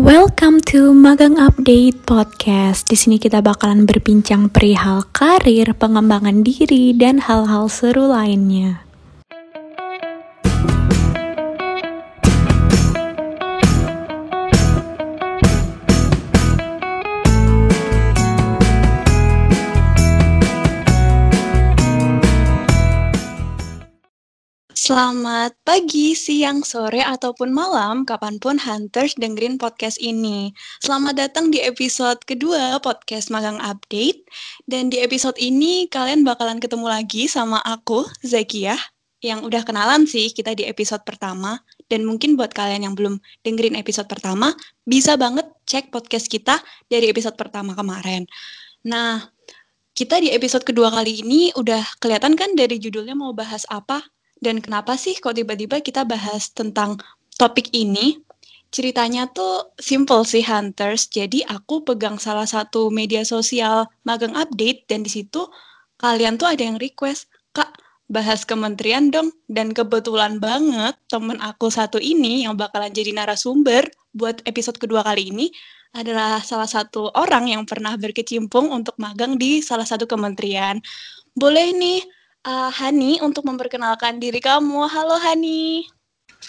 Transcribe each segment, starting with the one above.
Welcome to Magang Update Podcast. Di sini kita bakalan berbincang perihal karir, pengembangan diri, dan hal-hal seru lainnya. Selamat pagi, siang, sore, ataupun malam, kapan pun Hunters dengerin podcast ini. Selamat datang di episode kedua podcast Magang Update. Dan di episode ini kalian bakalan ketemu lagi sama aku, Zakiah, yang udah kenalan sih kita di episode pertama. Dan mungkin buat kalian yang belum dengerin episode pertama, bisa banget cek podcast kita dari episode pertama kemarin. Nah, kita di episode kedua kali ini udah kelihatan kan dari judulnya mau bahas apa? Dan kenapa sih kok tiba-tiba kita bahas tentang topik ini? Ceritanya tuh simple sih Hunters. Jadi aku pegang salah satu media sosial magang update dan di situ kalian tuh ada yang request, "Kak, bahas kementerian dong." Dan kebetulan banget temen aku satu ini yang bakalan jadi narasumber buat episode kedua kali ini adalah salah satu orang yang pernah berkecimpung untuk magang di salah satu kementerian. Boleh nih uh, Hani untuk memperkenalkan diri kamu. Halo Hani.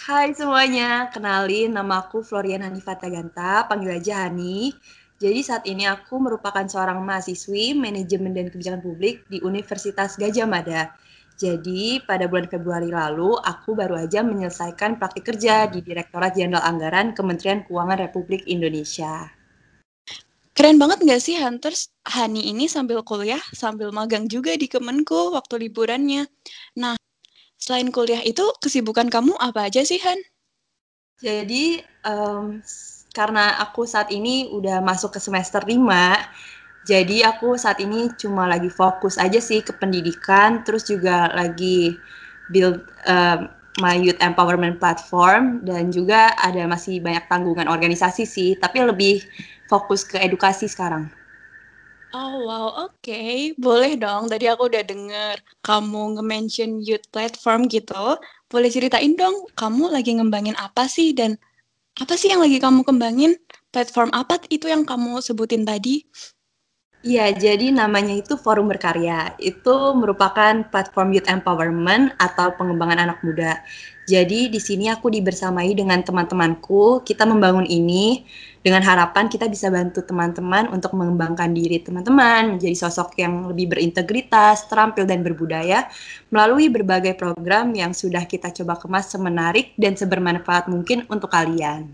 Hai semuanya, kenalin nama aku Florian Hanifat Ganta, panggil aja Hani. Jadi saat ini aku merupakan seorang mahasiswi manajemen dan kebijakan publik di Universitas Gajah Mada. Jadi pada bulan Februari lalu aku baru aja menyelesaikan praktik kerja di Direktorat Jenderal Anggaran Kementerian Keuangan Republik Indonesia. Keren banget nggak sih Hunters? Hani ini sambil kuliah, sambil magang juga di Kemenku waktu liburannya. Nah, selain kuliah itu, kesibukan kamu apa aja sih, Han? Jadi, um, karena aku saat ini udah masuk ke semester 5, jadi aku saat ini cuma lagi fokus aja sih ke pendidikan, terus juga lagi build um, my youth empowerment platform, dan juga ada masih banyak tanggungan organisasi sih, tapi lebih fokus ke edukasi sekarang. Oh wow, oke. Okay. Boleh dong, tadi aku udah denger kamu nge-mention youth platform gitu. Boleh ceritain dong, kamu lagi ngembangin apa sih dan apa sih yang lagi kamu kembangin? Platform apa itu yang kamu sebutin tadi? Iya, jadi namanya itu Forum Berkarya. Itu merupakan platform youth empowerment atau pengembangan anak muda. Jadi di sini aku dibersamai dengan teman-temanku, kita membangun ini dengan harapan kita bisa bantu teman-teman untuk mengembangkan diri teman-teman menjadi sosok yang lebih berintegritas, terampil dan berbudaya melalui berbagai program yang sudah kita coba kemas semenarik dan sebermanfaat mungkin untuk kalian.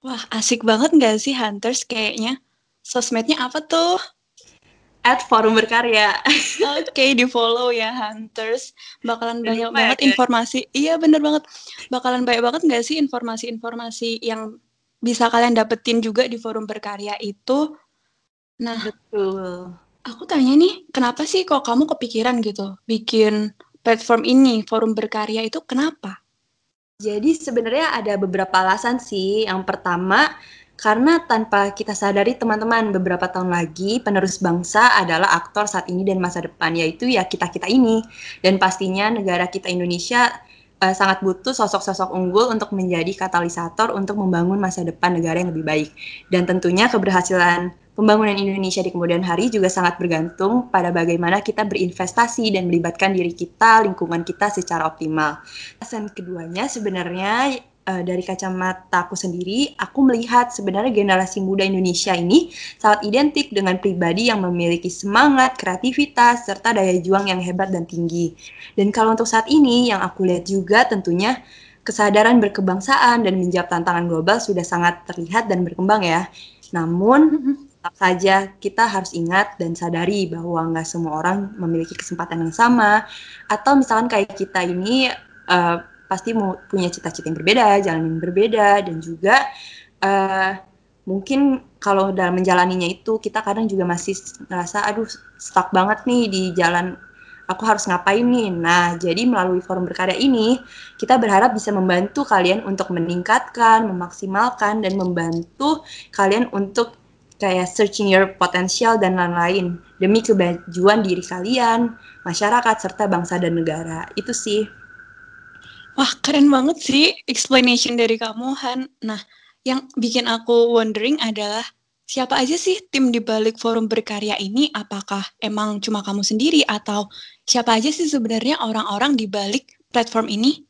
Wah, asik banget nggak sih Hunters kayaknya? Sosmednya apa tuh? at Forum Berkarya. Oke, okay, di follow ya Hunters. Bakalan banyak Lupa banget ya. informasi. Iya bener banget. Bakalan banyak banget nggak sih informasi-informasi yang bisa kalian dapetin juga di Forum Berkarya itu. Nah, betul. Aku tanya nih, kenapa sih kok kamu kepikiran gitu bikin platform ini, Forum Berkarya itu kenapa? Jadi sebenarnya ada beberapa alasan sih. Yang pertama, karena tanpa kita sadari teman-teman beberapa tahun lagi penerus bangsa adalah aktor saat ini dan masa depan yaitu ya kita-kita ini dan pastinya negara kita Indonesia uh, sangat butuh sosok-sosok unggul untuk menjadi katalisator untuk membangun masa depan negara yang lebih baik dan tentunya keberhasilan pembangunan Indonesia di kemudian hari juga sangat bergantung pada bagaimana kita berinvestasi dan melibatkan diri kita, lingkungan kita secara optimal. Alasan keduanya sebenarnya uh, dari kacamata aku sendiri, aku melihat sebenarnya generasi muda Indonesia ini sangat identik dengan pribadi yang memiliki semangat, kreativitas, serta daya juang yang hebat dan tinggi. Dan kalau untuk saat ini, yang aku lihat juga tentunya kesadaran berkebangsaan dan menjawab tantangan global sudah sangat terlihat dan berkembang ya. Namun, tetap saja kita harus ingat dan sadari bahwa nggak semua orang memiliki kesempatan yang sama. Atau misalkan kayak kita ini uh, pasti punya cita-cita yang berbeda, jalan yang berbeda, dan juga uh, mungkin kalau dalam menjalaninya itu kita kadang juga masih ngerasa aduh stuck banget nih di jalan aku harus ngapain nih. Nah, jadi melalui forum berkarya ini kita berharap bisa membantu kalian untuk meningkatkan, memaksimalkan dan membantu kalian untuk kayak searching your potential dan lain-lain demi kemajuan diri kalian, masyarakat serta bangsa dan negara. Itu sih. Wah, keren banget sih explanation dari kamu, Han. Nah, yang bikin aku wondering adalah siapa aja sih tim di balik forum berkarya ini? Apakah emang cuma kamu sendiri atau siapa aja sih sebenarnya orang-orang di balik platform ini?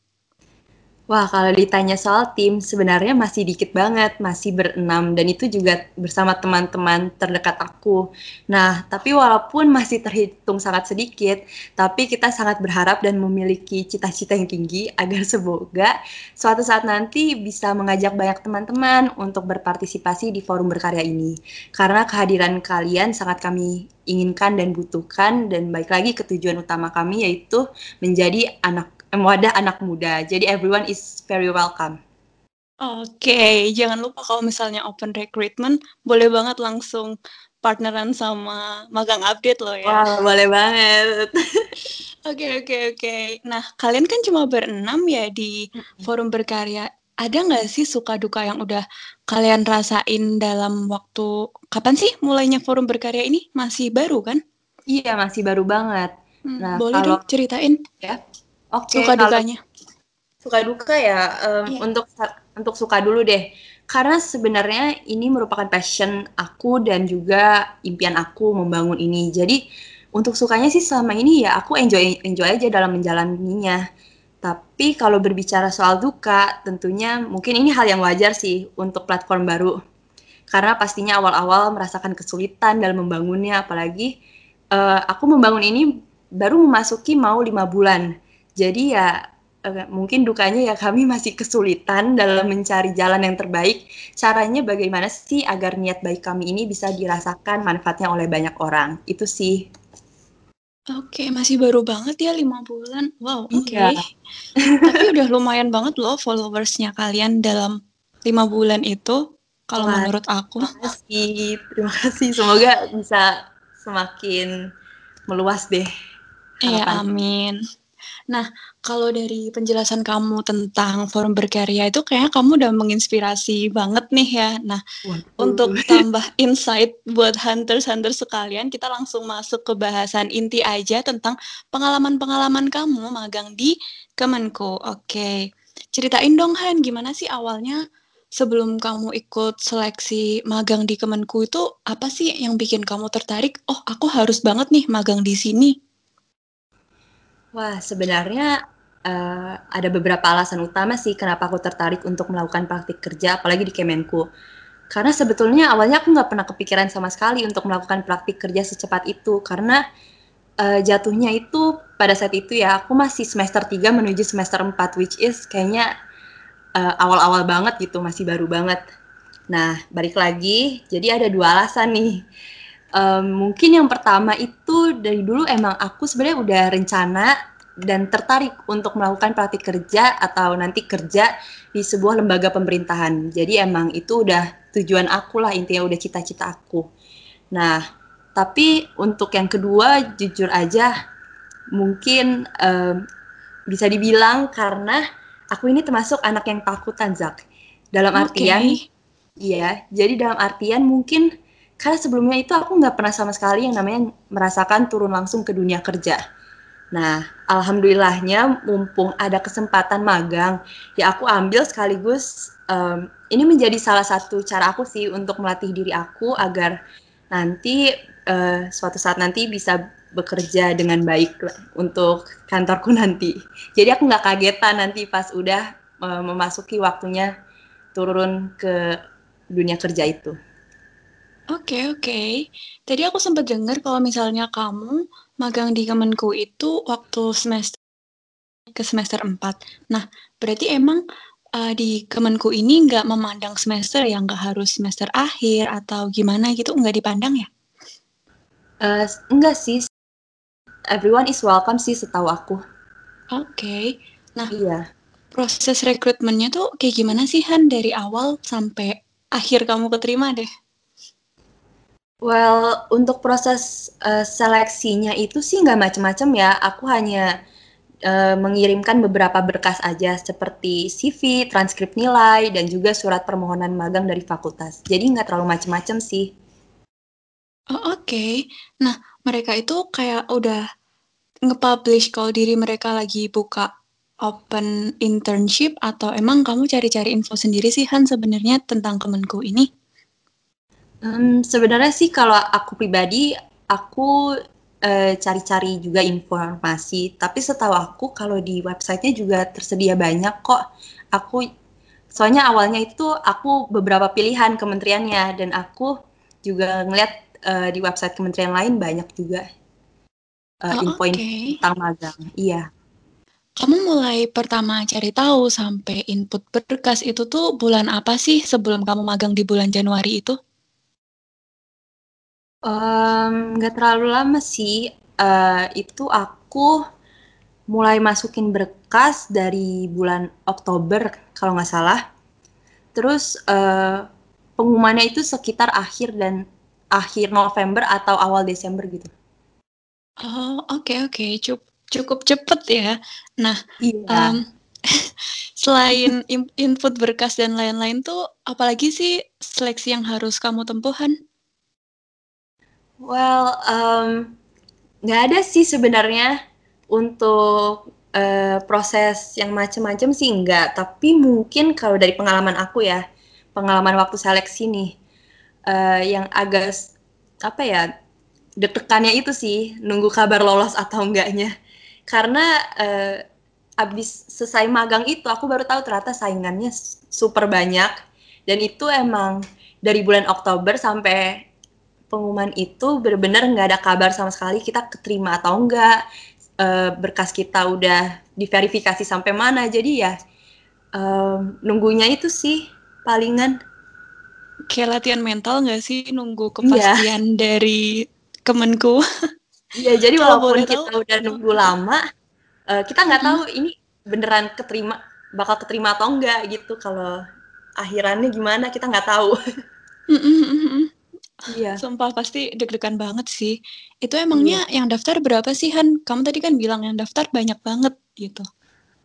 Wah, kalau ditanya soal tim, sebenarnya masih dikit banget, masih berenam, dan itu juga bersama teman-teman terdekat aku. Nah, tapi walaupun masih terhitung sangat sedikit, tapi kita sangat berharap dan memiliki cita-cita yang tinggi agar semoga suatu saat nanti bisa mengajak banyak teman-teman untuk berpartisipasi di forum berkarya ini. Karena kehadiran kalian sangat kami inginkan dan butuhkan, dan baik lagi ke tujuan utama kami yaitu menjadi anak wadah anak muda. Jadi everyone is very welcome. Oke, okay. jangan lupa kalau misalnya open recruitment, boleh banget langsung partneran sama magang update loh ya. Wah, boleh banget. Oke, oke, oke. Nah, kalian kan cuma berenam ya di forum berkarya. Ada nggak sih suka duka yang udah kalian rasain dalam waktu kapan sih mulainya forum berkarya ini? Masih baru kan? Iya, masih baru banget. Hmm, nah, boleh kalau, dong ceritain ya. Oke, okay, suka dukanya. Suka duka ya um, yeah. untuk untuk suka dulu deh. Karena sebenarnya ini merupakan passion aku dan juga impian aku membangun ini. Jadi untuk sukanya sih selama ini ya aku enjoy enjoy aja dalam menjalaninya. Tapi kalau berbicara soal duka, tentunya mungkin ini hal yang wajar sih untuk platform baru. Karena pastinya awal-awal merasakan kesulitan dalam membangunnya, apalagi uh, aku membangun ini baru memasuki mau lima bulan. Jadi ya uh, mungkin dukanya ya kami masih kesulitan dalam mencari jalan yang terbaik. Caranya bagaimana sih agar niat baik kami ini bisa dirasakan manfaatnya oleh banyak orang. Itu sih. Oke, masih baru banget ya lima bulan. Wow, oke. Okay. Iya. Tapi udah lumayan banget loh followersnya kalian dalam lima bulan itu. Kalau menurut aku. Terima kasih, terima kasih. Semoga bisa semakin meluas deh. Iya, amin. Nah, kalau dari penjelasan kamu tentang forum berkarya itu kayaknya kamu udah menginspirasi banget nih ya. Nah, Waduh. untuk tambah insight buat hunters-hunters sekalian, kita langsung masuk ke bahasan inti aja tentang pengalaman-pengalaman kamu magang di Kemenko. Oke. Ceritain dong Han, gimana sih awalnya sebelum kamu ikut seleksi magang di Kemenku itu apa sih yang bikin kamu tertarik? Oh, aku harus banget nih magang di sini. Wah, sebenarnya uh, ada beberapa alasan utama sih kenapa aku tertarik untuk melakukan praktik kerja, apalagi di Kemenku. Karena sebetulnya awalnya aku nggak pernah kepikiran sama sekali untuk melakukan praktik kerja secepat itu, karena uh, jatuhnya itu pada saat itu ya aku masih semester 3 menuju semester 4, which is kayaknya uh, awal-awal banget gitu, masih baru banget. Nah, balik lagi, jadi ada dua alasan nih um, mungkin yang pertama itu dari dulu emang aku sebenarnya udah rencana dan tertarik untuk melakukan praktik kerja atau nanti kerja di sebuah lembaga pemerintahan. Jadi emang itu udah tujuan aku lah intinya udah cita-cita aku. Nah, tapi untuk yang kedua jujur aja mungkin um, bisa dibilang karena aku ini termasuk anak yang takutan Zak. Dalam artian okay. iya, jadi dalam artian mungkin karena sebelumnya itu aku nggak pernah sama sekali yang namanya merasakan turun langsung ke dunia kerja. Nah, alhamdulillahnya mumpung ada kesempatan magang, ya aku ambil sekaligus um, ini menjadi salah satu cara aku sih untuk melatih diri aku agar nanti uh, suatu saat nanti bisa bekerja dengan baik untuk kantorku nanti. Jadi aku nggak kagetan nanti pas udah uh, memasuki waktunya turun ke dunia kerja itu. Oke oke. Tadi aku sempat dengar kalau misalnya kamu magang di Kemenku itu waktu semester ke semester 4. Nah, berarti emang uh, di Kemenku ini nggak memandang semester yang nggak harus semester akhir atau gimana gitu, nggak dipandang ya? Uh, enggak sih. Everyone is welcome sih setahu aku. Oke. Okay. Nah, iya. Proses rekrutmennya tuh kayak gimana sih Han dari awal sampai akhir kamu keterima deh? Well, untuk proses uh, seleksinya itu sih nggak macam-macam ya. Aku hanya uh, mengirimkan beberapa berkas aja seperti CV, transkrip nilai, dan juga surat permohonan magang dari fakultas. Jadi nggak terlalu macam-macam sih. Oh, Oke, okay. nah mereka itu kayak udah nge-publish kalau diri mereka lagi buka open internship atau emang kamu cari-cari info sendiri sih Han sebenarnya tentang Kemenku ini? Um, sebenarnya sih kalau aku pribadi aku cari cari-cari juga informasi. Tapi setahu aku kalau di websitenya juga tersedia banyak kok. Aku soalnya awalnya itu aku beberapa pilihan kementeriannya dan aku juga ngeliat uh, di website kementerian lain banyak juga uh, oh, info okay. tentang magang. Iya. Kamu mulai pertama cari tahu sampai input berkas itu tuh bulan apa sih sebelum kamu magang di bulan Januari itu? Nggak terlalu lama sih, uh, itu aku mulai masukin berkas dari bulan Oktober kalau nggak salah. Terus, uh, pengumumannya itu sekitar akhir dan akhir November atau awal Desember gitu. Oh, oke oke, cukup cukup cepet ya. Nah, Iya. um, selain input berkas dan lain-lain tuh, apalagi sih seleksi yang harus kamu tempuhan? Well, um, nggak ada sih sebenarnya untuk uh, proses yang macam-macam sih enggak, tapi mungkin kalau dari pengalaman aku ya, pengalaman waktu seleksi nih, uh, yang agak apa ya, deg-degannya itu sih nunggu kabar lolos atau enggaknya. Karena uh, abis selesai magang itu aku baru tahu ternyata saingannya super banyak dan itu emang dari bulan Oktober sampai pengumuman itu benar-benar nggak ada kabar sama sekali kita keterima atau enggak uh, berkas kita udah diverifikasi sampai mana jadi ya um, nunggunya itu sih palingan kayak latihan mental nggak sih nunggu iya. kepastian yeah. dari Kemenku Iya jadi walaupun kita tahu. udah nunggu lama uh, kita nggak tahu ini beneran keterima bakal keterima atau enggak gitu kalau akhirannya gimana kita nggak tahu. Mm. Iya. Sumpah pasti deg-degan banget sih. Itu emangnya iya. yang daftar berapa sih Han? Kamu tadi kan bilang yang daftar banyak banget gitu.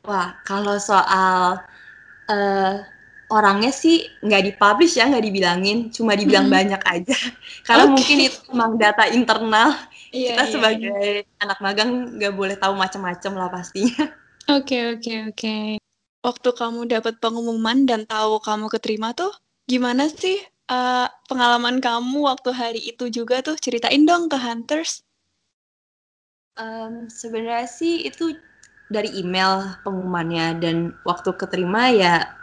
Wah, kalau soal uh, orangnya sih nggak dipublish ya, nggak dibilangin, cuma dibilang hmm. banyak aja. Karena okay. mungkin itu emang data internal. Iya, Kita iya, sebagai iya. anak magang nggak boleh tahu macam-macam lah pastinya. Oke, okay, oke, okay, oke. Okay. Waktu kamu dapat pengumuman dan tahu kamu keterima tuh gimana sih uh, pengalaman kamu waktu hari itu juga tuh ceritain dong ke Hunters. Um, sebenarnya sih itu dari email pengumumannya dan waktu keterima ya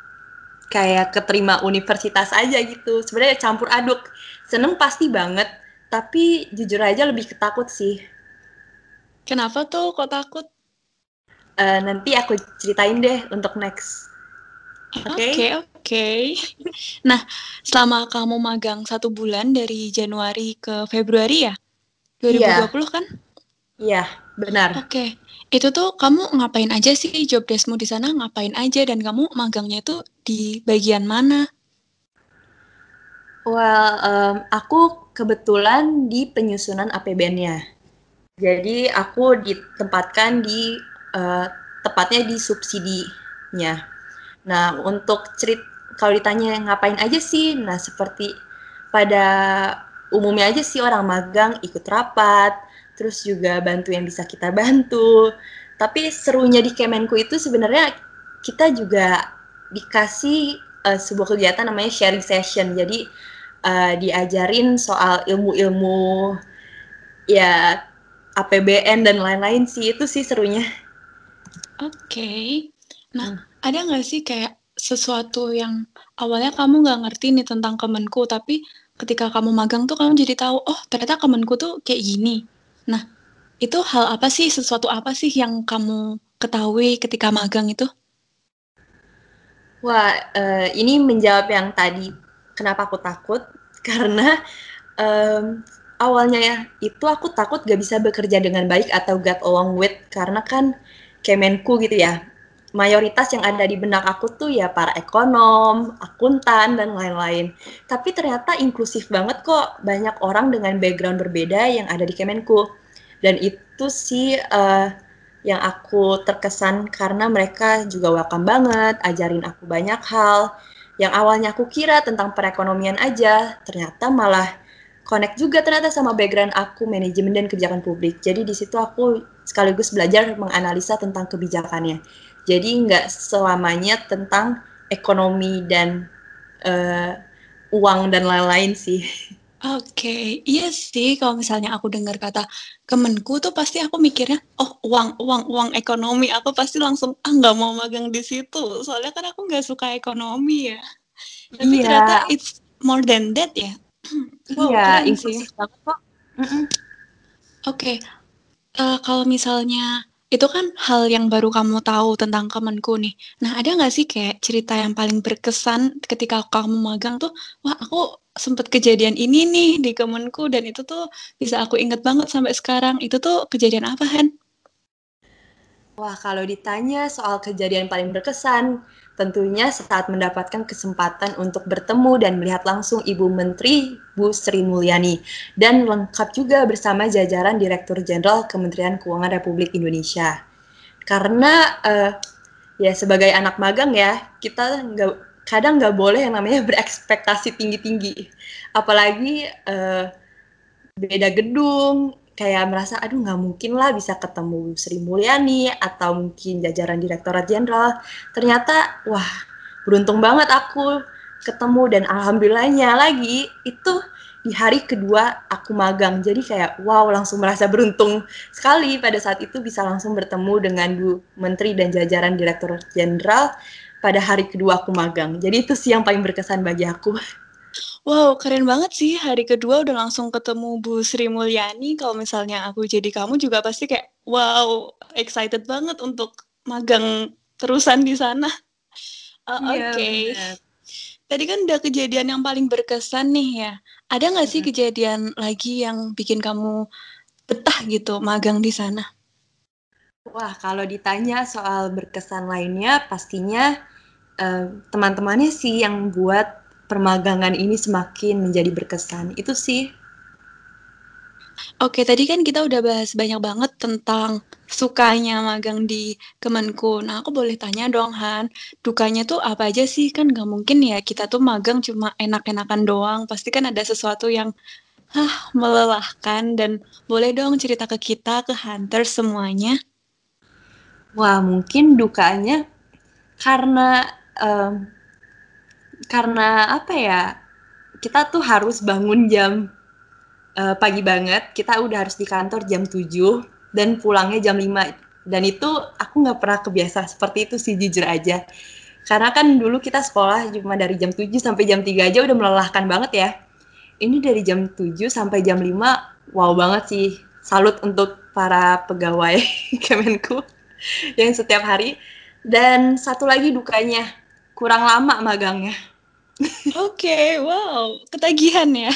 kayak keterima universitas aja gitu. Sebenarnya campur aduk. Seneng pasti banget, tapi jujur aja lebih ketakut sih. Kenapa tuh kok takut? Uh, nanti aku ceritain deh untuk next. Oke, okay? oke. Okay, okay. Nah, selama kamu magang satu bulan dari Januari ke Februari ya? 2020 yeah. kan? Iya, benar. Oke. Okay. Itu tuh kamu ngapain aja sih job deskmu di sana ngapain aja dan kamu magangnya itu di bagian mana? Well, um, aku kebetulan di penyusunan APBN-nya. Jadi aku ditempatkan di uh, tepatnya di subsidinya. Nah, untuk cerit kalau ditanya ngapain aja sih? Nah, seperti pada umumnya aja sih orang magang ikut rapat, terus juga bantu yang bisa kita bantu. Tapi serunya di Kemenku itu sebenarnya kita juga dikasih uh, sebuah kegiatan namanya sharing session. Jadi uh, diajarin soal ilmu-ilmu ya APBN dan lain-lain sih itu sih serunya. Oke. Okay. Nah, hmm ada nggak sih kayak sesuatu yang awalnya kamu nggak ngerti nih tentang Kemenku, tapi ketika kamu magang tuh kamu jadi tahu, oh ternyata Kemenku tuh kayak gini. Nah, itu hal apa sih, sesuatu apa sih yang kamu ketahui ketika magang itu? Wah, uh, ini menjawab yang tadi, kenapa aku takut, karena um, awalnya ya, itu aku takut gak bisa bekerja dengan baik atau get along with, karena kan Kemenku gitu ya, mayoritas yang ada di benak aku tuh ya para ekonom, akuntan, dan lain-lain. Tapi ternyata inklusif banget kok, banyak orang dengan background berbeda yang ada di Kemenku. Dan itu sih uh, yang aku terkesan karena mereka juga welcome banget, ajarin aku banyak hal. Yang awalnya aku kira tentang perekonomian aja, ternyata malah connect juga ternyata sama background aku manajemen dan kebijakan publik. Jadi di situ aku sekaligus belajar menganalisa tentang kebijakannya. Jadi nggak selamanya tentang ekonomi dan uh, uang dan lain-lain sih. Oke, okay. iya sih kalau misalnya aku dengar kata kemenku tuh pasti aku mikirnya, oh uang, uang, uang ekonomi, aku pasti langsung ah nggak mau magang di situ, soalnya kan aku nggak suka ekonomi ya. Tapi iya. ternyata it's more than that ya. wow, iya, inklusif banget kok. Oke, okay. uh, eh, kalau misalnya itu kan hal yang baru kamu tahu tentang Kemenku nih. Nah, ada nggak sih kayak cerita yang paling berkesan ketika kamu magang tuh, wah aku sempet kejadian ini nih di Kemenku dan itu tuh bisa aku inget banget sampai sekarang. Itu tuh kejadian apa, Han? Wah, kalau ditanya soal kejadian paling berkesan, tentunya saat mendapatkan kesempatan untuk bertemu dan melihat langsung Ibu Menteri Bu Sri Mulyani dan lengkap juga bersama jajaran Direktur Jenderal Kementerian Keuangan Republik Indonesia. Karena uh, ya sebagai anak magang ya kita nggak kadang nggak boleh yang namanya berekspektasi tinggi-tinggi, apalagi uh, beda gedung, kayak merasa aduh nggak mungkin lah bisa ketemu Sri Mulyani atau mungkin jajaran Direktorat Jenderal. Ternyata wah beruntung banget aku ketemu dan alhamdulillahnya lagi itu di hari kedua aku magang. Jadi kayak wow langsung merasa beruntung sekali pada saat itu bisa langsung bertemu dengan Bu Menteri dan jajaran Direktorat Jenderal pada hari kedua aku magang. Jadi itu sih yang paling berkesan bagi aku. Wow, keren banget sih. Hari kedua udah langsung ketemu Bu Sri Mulyani. Kalau misalnya aku jadi kamu juga pasti kayak, wow, excited banget untuk magang terusan di sana. Uh, Oke. Okay. Tadi kan udah kejadian yang paling berkesan nih ya. Ada nggak sih kejadian lagi yang bikin kamu betah gitu magang di sana? Wah, kalau ditanya soal berkesan lainnya, pastinya uh, teman-temannya sih yang buat permagangan ini semakin menjadi berkesan. Itu sih. Oke, tadi kan kita udah bahas banyak banget tentang sukanya magang di Kemenku. Nah, aku boleh tanya dong, Han, dukanya tuh apa aja sih? Kan nggak mungkin ya kita tuh magang cuma enak-enakan doang. Pasti kan ada sesuatu yang hah, melelahkan. Dan boleh dong cerita ke kita, ke Hunter semuanya. Wah, mungkin dukanya karena um, karena apa ya kita tuh harus bangun jam uh, pagi banget kita udah harus di kantor jam 7 dan pulangnya jam 5 dan itu aku nggak pernah kebiasa seperti itu sih jujur aja. Karena kan dulu kita sekolah cuma dari jam 7 sampai jam 3 aja udah melelahkan banget ya. Ini dari jam 7 sampai jam 5 wow banget sih. Salut untuk para pegawai Kemenku yang setiap hari. Dan satu lagi dukanya kurang lama magangnya. Oke, okay, wow, ketagihan ya.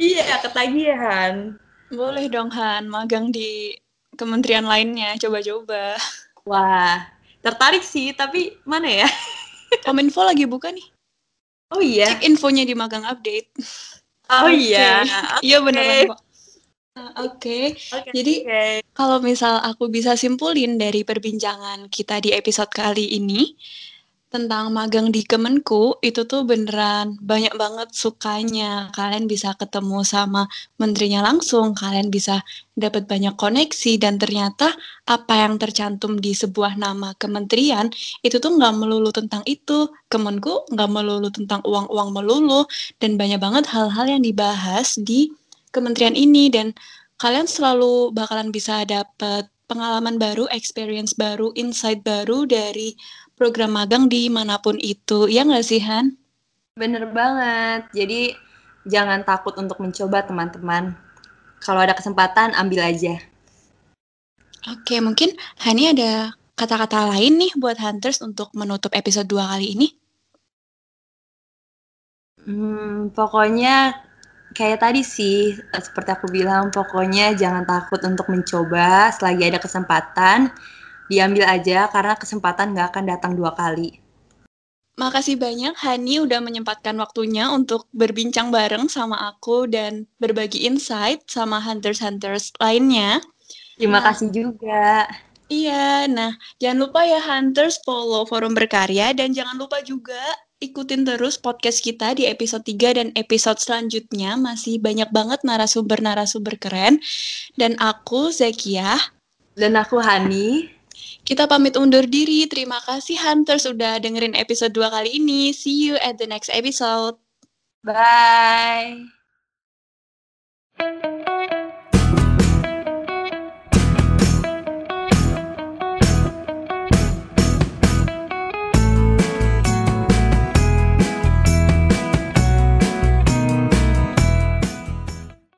Iya, ketagihan. Boleh dong Han, magang di kementerian lainnya, coba-coba. Wah, tertarik sih, tapi mana ya? Kominfo lagi buka nih. Oh iya. Cek infonya di magang update. Oh okay. iya. Iya okay. beneran kok. Oke, okay. okay. jadi okay. kalau misal aku bisa simpulin dari perbincangan kita di episode kali ini, tentang magang di Kemenku itu tuh beneran banyak banget sukanya. Kalian bisa ketemu sama menterinya langsung, kalian bisa dapat banyak koneksi dan ternyata apa yang tercantum di sebuah nama kementerian itu tuh nggak melulu tentang itu. Kemenku nggak melulu tentang uang-uang melulu dan banyak banget hal-hal yang dibahas di kementerian ini dan kalian selalu bakalan bisa dapat pengalaman baru, experience baru, insight baru dari program magang di mana pun itu. Ya nggak sih, Han? Bener banget. Jadi jangan takut untuk mencoba, teman-teman. Kalau ada kesempatan, ambil aja. Oke, mungkin Hani ada kata-kata lain nih buat Hunters untuk menutup episode 2 kali ini? Hmm, pokoknya kayak tadi sih, seperti aku bilang, pokoknya jangan takut untuk mencoba selagi ada kesempatan diambil aja karena kesempatan nggak akan datang dua kali. Makasih banyak Hani udah menyempatkan waktunya untuk berbincang bareng sama aku dan berbagi insight sama hunters-hunters lainnya. Terima nah, kasih juga. Iya, nah jangan lupa ya hunters follow forum berkarya dan jangan lupa juga ikutin terus podcast kita di episode 3 dan episode selanjutnya masih banyak banget narasumber-narasumber keren dan aku Zekia dan aku Hani Kita pamit undur diri. Terima kasih Hunter sudah dengerin episode 2 kali ini. See you at the next episode. Bye.